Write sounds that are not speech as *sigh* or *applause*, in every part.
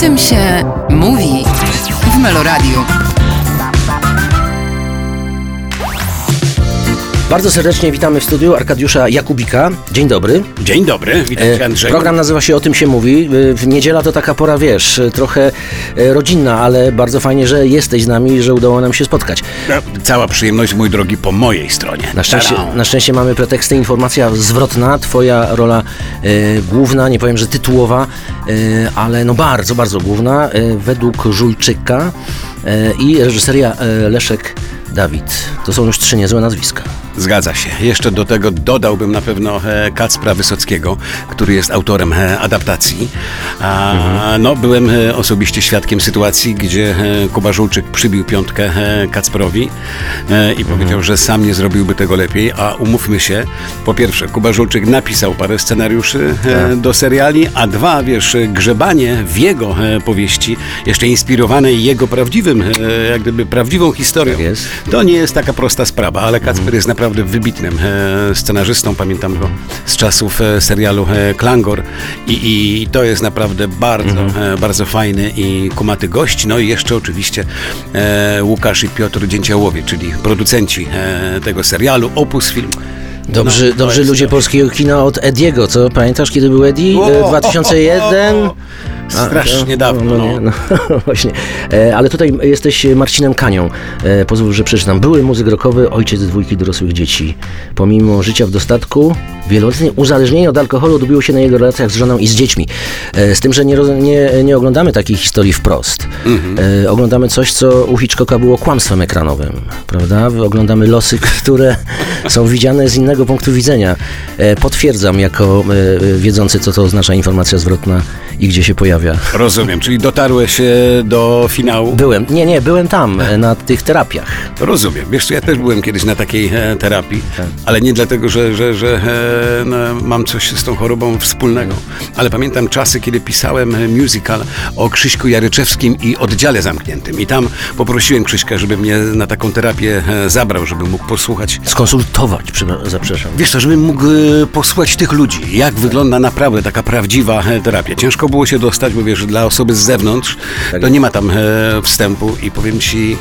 Tym się mówi w Meloradiu. Bardzo serdecznie witamy w studiu Arkadiusza Jakubika. Dzień dobry. Dzień dobry, witam cię E, Andrzej. Program nazywa się O tym się mówi. E, W niedziela to taka pora, wiesz, e, trochę rodzinna, ale bardzo fajnie, że jesteś z nami i że udało nam się spotkać. Cała przyjemność, mój drogi, po mojej stronie. Na szczęście, na szczęście mamy preteksty, informacja zwrotna, twoja rola główna, nie powiem, że tytułowa, ale no bardzo, bardzo główna, według Żulczyka i reżyseria Leszek Dawid. To są już trzy niezłe nazwiska. Zgadza się. Jeszcze do tego dodałbym na pewno e, Kacpra Wysockiego, który jest autorem e, adaptacji. A, Mhm. No, byłem e, osobiście świadkiem sytuacji, gdzie Kuba Żulczyk przybił piątkę Kacprowi i Mhm. powiedział, że sam nie zrobiłby tego lepiej, a umówmy się, po pierwsze, Kuba Żulczyk napisał parę scenariuszy Tak. do seriali, a dwa, wiesz, grzebanie w jego powieści, jeszcze inspirowane jego prawdziwym, jak gdyby prawdziwą historią, Tak to nie jest taka prosta sprawa, ale Kacper jest naprawdę wybitnym e, scenarzystą, pamiętam go z czasów e, serialu e, Klangor I, i to jest naprawdę bardzo, e, bardzo fajny i kumaty gość. No i jeszcze oczywiście Łukasz i Piotr Dzięciołowie, czyli producenci tego serialu, Opus Film. Dobrzy, No, dobrzy ludzie polskiego kina od Ediego, co? Pamiętasz, kiedy był Eddie? E, O, 2001? A, Strasznie to- dawno. No, nie, No. no, *laughs* właśnie. E, ale tutaj jesteś Marcinem Kanią. E, pozwól, że przeczytam. Były muzyk rockowy, ojciec dwójki dorosłych dzieci. Pomimo życia w dostatku, wieloletnie uzależnienie od alkoholu odbiło się na jego relacjach z żoną i z dziećmi. E, z tym, że nie, nie, nie oglądamy takiej historii wprost. E, oglądamy coś, co u Hitchcocka było kłamstwem ekranowym, prawda? Oglądamy losy, *laughs* które są widziane z innego punktu widzenia. Potwierdzam jako wiedzący, co to oznacza informacja zwrotna i gdzie się pojawia. Rozumiem, czyli dotarłeś e, do finału. Byłem, nie, nie, byłem tam, e, na tych terapiach. Rozumiem. Wiesz, ja też byłem kiedyś na takiej e, terapii, Tak. ale nie dlatego, że, że, że no, mam coś z tą chorobą wspólnego. Ale pamiętam czasy, kiedy pisałem musical o Krzyśku Jaryczewskim i oddziale zamkniętym. I tam poprosiłem Krzyśka, żeby mnie na taką terapię zabrał, żeby mógł posłuchać. Skonsultować, prze- zapraszam. Wiesz co, żebym mógł posłuchać tych ludzi, jak wygląda naprawdę taka prawdziwa terapia. Ciężko było się dostać, bo wiesz, dla osoby z zewnątrz to nie ma tam e, wstępu i powiem ci,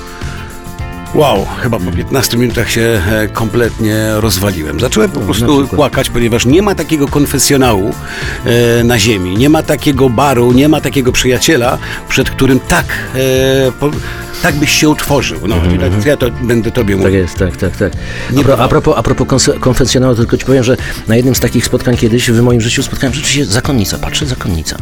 wow, chyba po 15 minutach się e, kompletnie rozwaliłem. Zacząłem po prostu przykład. płakać, ponieważ nie ma takiego konfesjonału e, na ziemi, nie ma takiego baru, nie ma takiego przyjaciela, przed którym tak, e, po, tak byś się utworzył. No, tak, ja to będę tobie Tak mówił. jest, tak, tak, tak. Nie A, propos, a propos konfesjonału, tylko ci powiem, że na jednym z takich spotkań kiedyś w moim życiu spotkałem rzeczywiście zakonnica, patrzę, zakonnica.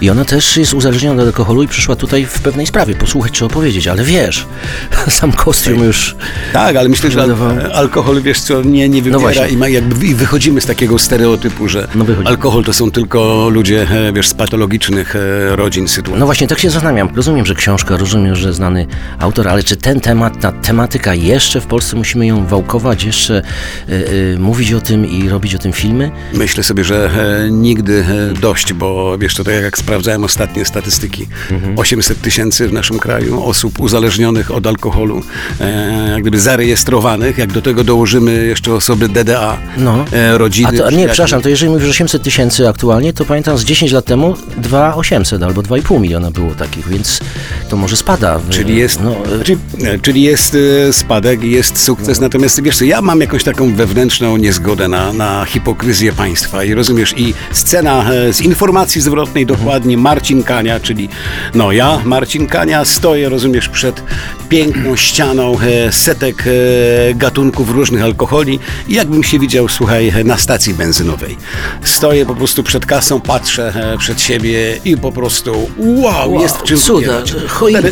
I ona też jest uzależniona od alkoholu i przyszła tutaj w pewnej sprawie posłuchać czy opowiedzieć, ale wiesz, *laughs* sam kostium już... Tak, ale myślę, że al- alkohol, wiesz co, nie, nie wybiera właśnie. i, ma jakby, i wychodzimy z takiego stereotypu, że No alkohol to są tylko ludzie, e, wiesz, z patologicznych e, rodzin, sytuacji. No właśnie, tak się zastanawiam. Rozumiem, że książka, rozumiem, że znany autor, ale czy ten temat, ta tematyka jeszcze w Polsce musimy ją wałkować, jeszcze y, y, mówić o tym i robić o tym filmy? Myślę sobie, że e, nigdy e, dość, bo wiesz, to tak jak sprawdzałem ostatnie statystyki, Mhm. 800 tysięcy w naszym kraju osób uzależnionych od alkoholu, e, jak gdyby zarejestrowanych, jak do tego dołożymy jeszcze osoby DDA, No. e, rodziny. A to, nie, przepraszam, to jeżeli mówisz 800 tysięcy aktualnie, to pamiętam z 10 lat temu 2800 albo 2,5 miliona było takich, więc to może spada. w- Czyli jest, No, czyli, czyli jest e, spadek, jest sukces, natomiast wiesz co, ja mam jakąś taką wewnętrzną niezgodę na, na hipokryzję państwa i rozumiesz, i scena e, z informacji zwrotnej dokładnie Marcin Kania, czyli no ja, Marcin Kania, stoję, rozumiesz, przed piękną ścianą e, setek e, gatunków różnych alkoholi i jakbym się widział, słuchaj, na stacji benzynowej. Stoję po prostu przed kasą, patrzę przed siebie i po prostu wow, Wow, jest w czym cuda, choinka,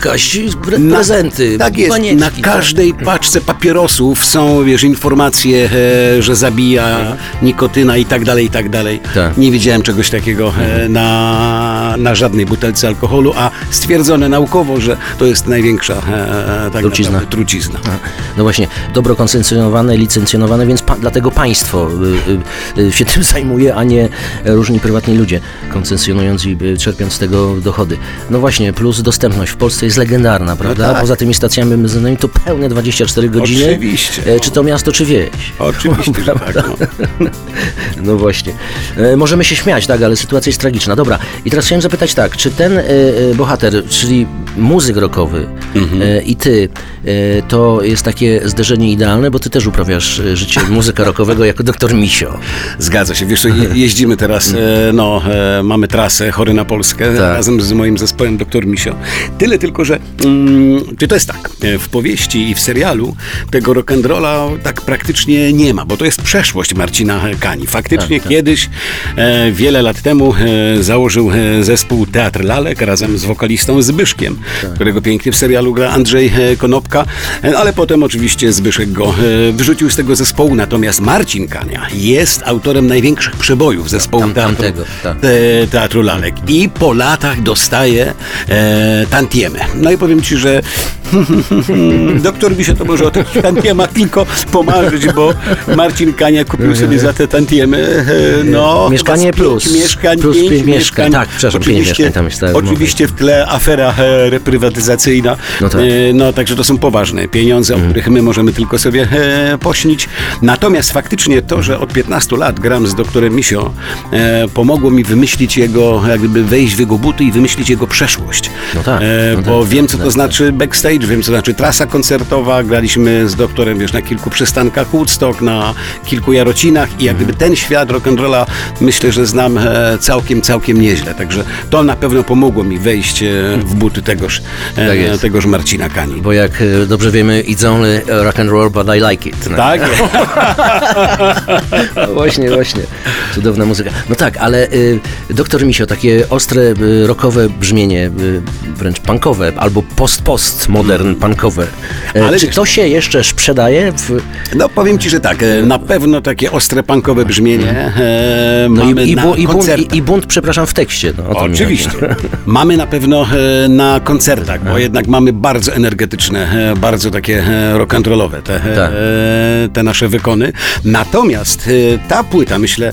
Na- prezenty, Tak jest. Na każdej paczce papierosów są, wiesz, informacje, e, że zabija nikotyna i tak dalej, i tak dalej. Tak. Nie widziałem czegoś takiego e, na, na żadnej butelce alkoholu, a stwierdzone naukowo, że to jest największa e, tak Trucizna. naprawdę trucizna. No właśnie, dobro koncencjonowane, licencjonowane, więc pa, dlatego państwo y, y, y, się *laughs* tym zajmuje, a nie różni prywatni ludzie, koncesjonując i y, czerpiąc z tego dochody. No właśnie, plus dostępność w Polsce jest legendarna, prawda? tak. Poza tymi stacjami benzynowymi to pełne 24 godziny rodziny, Oczywiście, e, no. czy to miasto, czy wieś. Oczywiście, że tak. No. *laughs* No właśnie. E, możemy się śmiać, tak, ale sytuacja jest tragiczna. Dobra, i teraz chciałem zapytać tak, czy ten e, bohater, czyli muzyk rockowy Mhm. e, i ty, e, to jest takie zderzenie idealne, bo ty też uprawiasz e, życie muzyka rockowego jako doktor Misio. Zgadza się. Wiesz, jeździmy teraz, e, no, e, mamy trasę Chory na Polskę Tak. razem z moim zespołem Dr. Misio. Tyle tylko, że mm, czy to jest tak, e, w powieści i w serialu tego rock'n'rolla tak praktycznie nie ma, bo to jest przeszłość Marcina Kani. Faktycznie Tak, kiedyś, e, wiele lat temu założył zespół Teatr Lalek razem z wokalistą Zbyszkiem, Tak. którego pięknie w serialu gra Andrzej e, Konopka, e, ale potem oczywiście Zbyszek go e, wyrzucił z tego zespołu, natomiast Marcin Kania jest autorem największych przebojów zespołu Tam- teatru, tamtego, tak. te, teatru Lalek i po latach dostaje e, tantiemy. No i powiem Ci, że *laughs* doktor mi się to może o tych tantiemach tylko pomarzyć, bo Marcin Kania kupił sobie za te tantiemy e, no, Mieszkanie pięć plus. mieszkań, Plus pięć pięć mieszkań. Tak, przepraszam, pięć Oczywiście- mieszkań tam jest, tak, Oczywiście w tle afera e, reprywatyzacyjna. No tak. Mhm. no także to są poważne pieniądze, o których my możemy tylko sobie e, pośnić. Natomiast faktycznie to, że od 15 lat gram z doktorem Misio, e, pomogło mi wymyślić jego, jakby wejść w jego buty i wymyślić jego przeszłość. No tak, E, no bo tak, wiem, tak, co to tak, znaczy backstage, wiem, co znaczy trasa koncertowa. Graliśmy z doktorem, wiesz, na kilku przystankach Woodstock, na kilku jarocinach i jak gdyby ten świat rock'n'rolla myślę, że znam e, całkiem, całkiem nieźle. Także to na pewno pomogło mi wejść e, w buty tegoż, Tak e, jest. tegoż Marcina Kani. Bo jak dobrze wiemy, it's only rock and roll, but I like it. No. Tak? No *laughs* właśnie, właśnie. Cudowna muzyka. No tak, ale y, doktor Misio, takie ostre, y, rockowe brzmienie, y, wręcz punkowe, albo post-post modern punkowe. E, Ale czy to się jeszcze sprzedaje? W, No powiem ci, że tak, e, na pewno takie ostre punkowe brzmienie e, no mamy i, i, na bu, i, bunt, i, bunt, przepraszam, w tekście. No, Oczywiście. *laughs* Mamy na pewno na koncertach, bo jednak mamy bardzo energetyczne, bardzo takie rock'n'rollowe te, Tak. te nasze wykony. Natomiast ta płyta, myślę,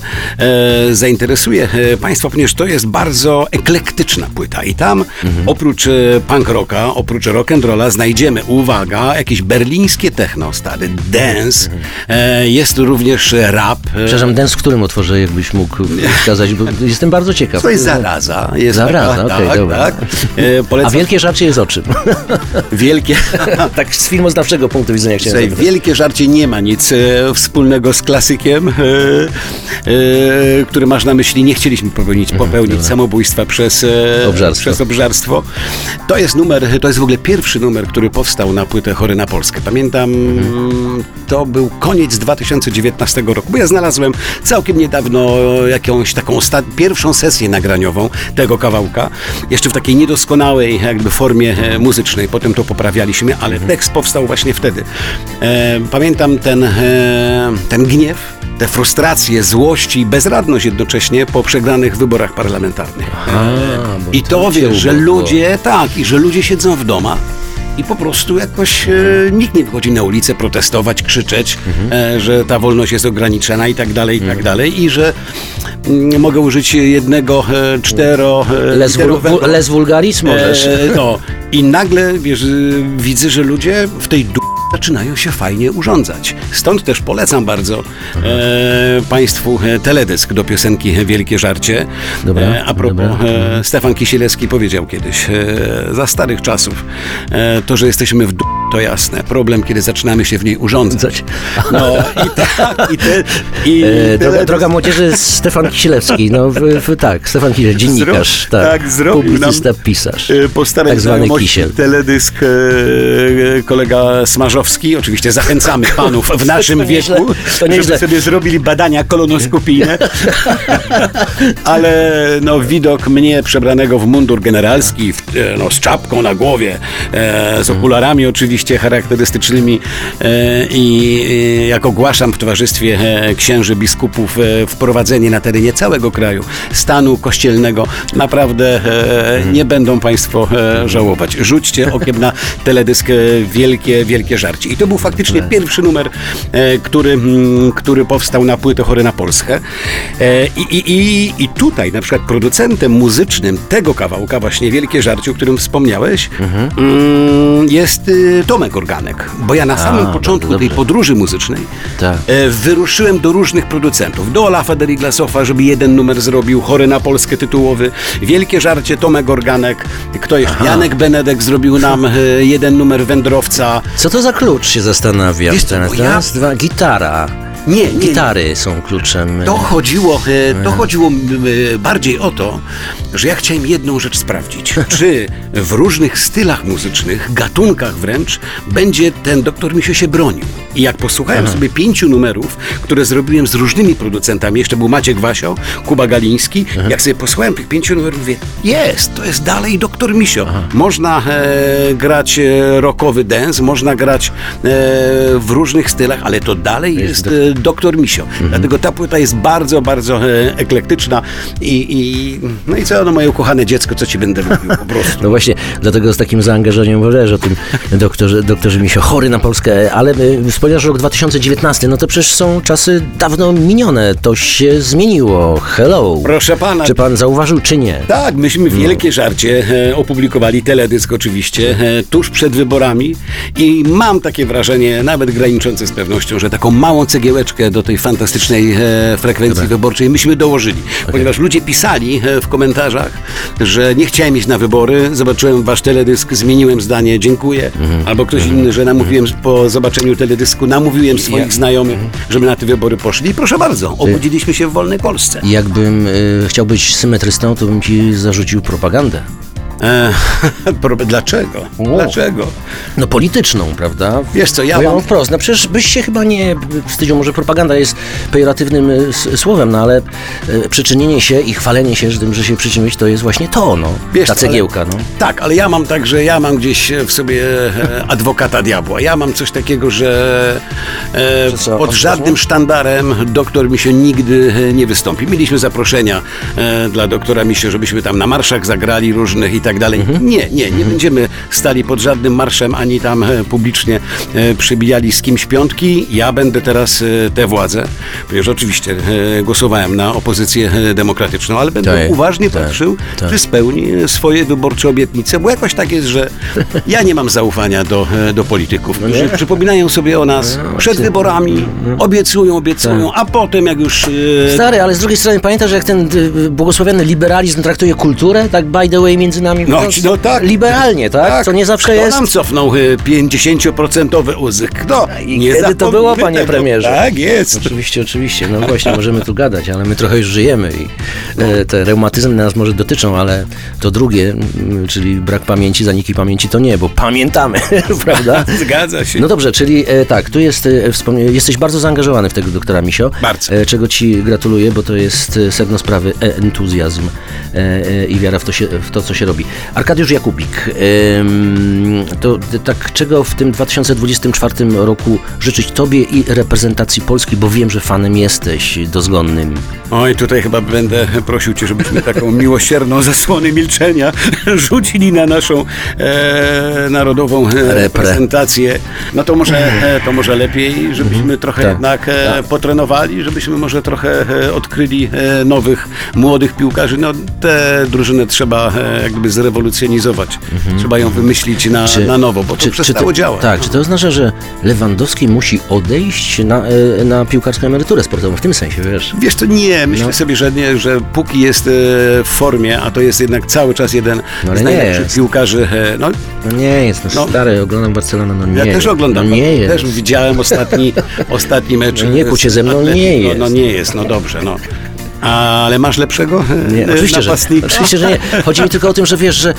zainteresuje Państwa, ponieważ to jest bardzo eklektyczna płyta i tam Mhm. oprócz punk rocka, oprócz rock'n'rolla znajdziemy, uwaga, jakieś berlińskie techno, stary dance, e, jest również rap. Przepraszam, dance w którym utworze, jakbyś mógł wskazać, bo jestem bardzo ciekaw. To jest zaraza. Jest Zaraza, taka, okej, tak, dobra. tak. E, A polecam wielkie żarcie jest o czym? wielkie. *laughs* tak z filmoznawczego punktu widzenia chciałem Słuchaj, zapytać. wielkie żarcie nie ma nic e, wspólnego z klasykiem, e, e, który masz na myśli. Nie chcieliśmy popełnić, popełnić samobójstwa przez, e, Obżarstwo. przez obżarstwo. To jest numer, to jest w ogóle pierwszy numer, który powstał na płytę Chory na Polskę. Pamiętam, to był koniec 2019 roku, bo ja znalazłem całkiem niedawno jakąś taką pierwszą sesję nagraniową tego kawałka, jeszcze w takiej niedoskonałej jakby formie e, muzycznej. Potem to poprawialiśmy, ale tekst powstał właśnie wtedy. E, pamiętam ten, e, ten gniew, te frustracje, złość i bezradność jednocześnie po przegranych wyborach parlamentarnych. A, bo I to cię wiesz, że ludzie, tak, i że ludzie siedzą w domach i po prostu jakoś e, nikt nie wychodzi na ulicę protestować, krzyczeć, Mhm. e, że ta wolność jest ograniczona i tak dalej, i tak dalej. I że mm, mogę użyć jednego e, cztero e, Les, wul, literowego, wul, les vulgaris możesz. E, no. I nagle, wiesz, y, widzę, że ludzie w tej du zaczynają się fajnie urządzać. Stąd też polecam bardzo e, Państwu e, teledysk do piosenki Wielkie Żarcie. Dobra, e, a propos, dobra. e, Stefan Kisielewski powiedział kiedyś, e, za starych czasów, e, to, że jesteśmy w du to jasne. Problem, kiedy zaczynamy się w niej urządzać. No i tak, i, te, i *laughs* E, droga, droga młodzieży, Stefan Kisielewski. No w, w, tak, Stefan Kisielewski, dziennikarz. Tak, tak, zrobił publicysta, pisarz. Po starej tak zwany kisiel. teledysk e, kolega Smarzowski. Oczywiście zachęcamy *laughs* panów w naszym wieku, żeby sobie zrobili badania kolonoskopijne. *laughs* Ale no, widok mnie przebranego w mundur generalski, w, e, no, z czapką na głowie, e, z okularami oczywiście charakterystycznymi e, i e, jak ogłaszam w towarzystwie e, księży biskupów e, wprowadzenie na terenie całego kraju stanu kościelnego, naprawdę e, nie będą Państwo żałować. Rzućcie okiem na teledysk Wielkie, Wielkie Żarcie. I to był faktycznie pierwszy numer, e, który, mm, który powstał na płytę Chory na Polskę. E, I, i, i, I tutaj na przykład producentem muzycznym tego kawałka, właśnie Wielkie Żarcie, o którym wspomniałeś, mm, jest y, Tomek Organek, bo ja na samym bardzo początku tej podróży muzycznej Tak. e, wyruszyłem do różnych producentów. Do Olafa Deriglasofa, żeby jeden numer zrobił, Chory na Polskę tytułowy, Wielkie Żarcie Tomek Organek, kto jeszcze? Janek Benedek zrobił nam jeden numer Wędrowca. Co to za klucz się zastanawiam Wiesz co, bo ja- Raz, dwa, gitara. Nie, nie, Gitary są kluczem. To chodziło, e, to chodziło e, bardziej o to, że ja chciałem jedną rzecz sprawdzić. *laughs* Czy w różnych stylach muzycznych, gatunkach wręcz, będzie ten doktor Misio się bronił. I jak posłuchałem sobie pięciu numerów, które zrobiłem z różnymi producentami, jeszcze był Maciek Wasio, Kuba Galiński, jak sobie posłuchałem tych pięciu numerów, mówię, jest, to jest dalej doktor Misio. Można e, grać e, rockowy dance, można grać e, w różnych stylach, ale to dalej jest e, doktor Misio. Dlatego ta płyta jest bardzo, bardzo e, eklektyczna i, i no i co, no moje ukochane dziecko, co ci będę mówił po prostu. No właśnie, dlatego z takim zaangażowaniem mówisz o tym doktorze, doktorze Misio, chory na Polskę, ale y, wspomniałeś rok 2019, no to przecież są czasy dawno minione, to się zmieniło. Hello. Proszę pana. Czy pan zauważył, czy nie? Tak, myśmy wielkie żarcie e, opublikowali, teledysk oczywiście, e, tuż przed wyborami i mam takie wrażenie, nawet graniczące z pewnością, że taką małą do tej fantastycznej e, frekwencji wyborczej myśmy dołożyli. Ponieważ ludzie pisali e, w komentarzach, że nie chciałem iść na wybory, zobaczyłem wasz teledysk, zmieniłem zdanie, dziękuję. Albo ktoś inny, że namówiłem po zobaczeniu teledysku, namówiłem swoich znajomych, żeby na te wybory poszli. I proszę bardzo, obudziliśmy się w wolnej Polsce. Jakbym y, chciał być symetrystą, to bym ci zarzucił propagandę. E, *laughs* dlaczego? Dlaczego? No polityczną, prawda? Wiesz co, ja Mówią mam- wprost, no przecież byś się chyba nie wstydził, może propaganda jest pejoratywnym s- słowem, no ale y, przyczynienie się i chwalenie się, że tym, że się przyczynić, to jest właśnie to, no. Wiesz Ta co, ale- cegiełka, no. Tak, ale ja mam tak, że ja mam gdzieś w sobie e, adwokata diabła. Ja mam coś takiego, że e, co, pod żadnym sztandarem doktor mi się nigdy e, nie wystąpi. Mieliśmy zaproszenia e, dla doktora Misio, żebyśmy tam na marszach zagrali różnych i tak dalej. Mhm. Nie, nie, nie będziemy stali pod żadnym marszem, ani tam e, publicznie e, przybijali z kimś piątki. Ja będę teraz e, tę władzę, ponieważ oczywiście głosowałem na opozycję demokratyczną, ale będę Tak, uważnie tak, patrzył, tak. czy spełni swoje wyborcze obietnice, bo jakoś tak jest, że *laughs* ja nie mam zaufania do, do polityków, którzy przypominają sobie o nas przed wyborami, obiecują, obiecują, a potem jak już... Stary, ale z drugiej strony pamiętasz, jak ten błogosławiony liberalizm traktuje kulturę, tak by the way między nami No, no tak. Liberalnie, tak? Co nie zawsze Kto jest. nam cofnął e, 50% uzy? Kto? I kiedy to było, panie tego. premierze? Tak jest. Oczywiście, oczywiście. No właśnie, możemy tu gadać, ale my trochę już żyjemy i e, te reumatyzmy nas może dotyczą, ale to drugie, czyli brak pamięci, zaniki pamięci, to nie, bo pamiętamy, *laughs* prawda? Zgadza się. No dobrze, czyli e, tak, tu jest, e, jesteś bardzo zaangażowany w tego doktora Misio. Bardzo. E, czego ci gratuluję, bo to jest sedno sprawy, e, entuzjazm i wiara w to, się, w to, co się robi. Arkadiusz Jakubik, to tak czego w tym 2024 roku życzyć tobie i reprezentacji Polski, bo wiem, że fanem jesteś dozgonnym. Oj, tutaj chyba będę prosił Cię, żebyśmy taką *laughs* miłosierną zasłonę milczenia rzucili na naszą e, narodową e, reprezentację. No to może, e, to może lepiej, żebyśmy trochę Tak, jednak e, potrenowali, żebyśmy może trochę odkryli nowych, młodych piłkarzy. No tę drużynę trzeba jakby zrewolucjonizować. Trzeba ją wymyślić na, na nowo, bo to przestało działać. Tak, czy to oznacza, że Lewandowski musi odejść na, e, na piłkarską emeryturę sportową? W tym sensie, wiesz? Wiesz to nie, myślę No. sobie, że nie, że póki jest e, w formie, a to jest jednak cały czas jeden No, z najlepszych jest. piłkarzy, e, no No nie jest, no, No. stary, oglądam Barcelonę, no nie Ja też oglądam. No nie jest. Też widziałem ostatni, ostatni mecz. No nie kłóć się ze mną, nie No, jest. no nie jest, no dobrze, no. Ale masz lepszego Nie, e, oczywiście, że, oczywiście, że nie. Chodzi mi tylko o tym, że wiesz, że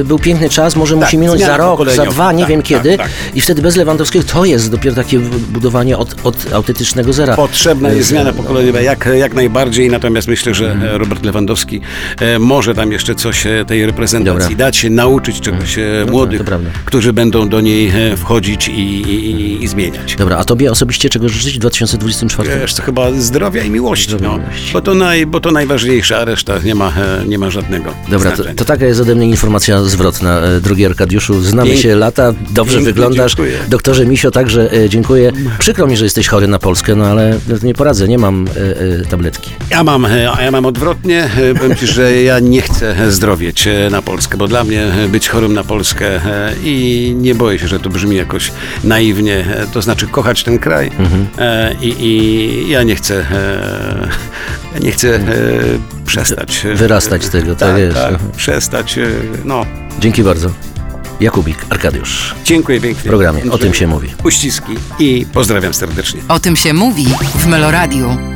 e, był piękny czas, może Tak, musi minąć za rok, za dwa, nie Tak, wiem tak, kiedy. tak. I wtedy bez Lewandowskiego to jest dopiero takie budowanie od, od autentycznego zera. Potrzebna jest E, zmiana pokoleniowa jak, jak najbardziej, natomiast myślę, że e, Robert Lewandowski e, może tam jeszcze coś e, tej reprezentacji Dobra. dać się, nauczyć czegoś e, młodych, to prawda. którzy będą do niej e, wchodzić i, i, i zmieniać. Dobra, a tobie osobiście czego życzyć w 2024? Wiesz, to chyba zdrowia i miłości. Zdrowia No. miłości. Bo to, naj, bo to najważniejsze, a reszta nie ma, e, nie ma żadnego Dobra, to, to taka jest ode mnie informacja zwrotna. E, Drogi Arkadiuszu, znamy się lata, dobrze wyglądasz. dziękuję. Doktorze Misio, także e, dziękuję. Przykro mi, że jesteś chory na Polskę, no ale nie poradzę, nie mam tabletki. Ja mam, a ja mam odwrotnie. Powiem ci, że ja nie chcę zdrowieć na Polskę, bo dla mnie być chorym na Polskę i nie boję się, że to brzmi jakoś naiwnie, to znaczy kochać ten kraj e, i, i ja nie chcę, nie chcę e, przestać. Wyrastać z tego, tak tak, jest. tak, przestać, e, no. Dzięki bardzo. Jakubik, Arkadiusz. Dziękuję pięknie. W programie O tym się mówi. Uściski i pozdrawiam serdecznie. O tym się mówi w Meloradiu.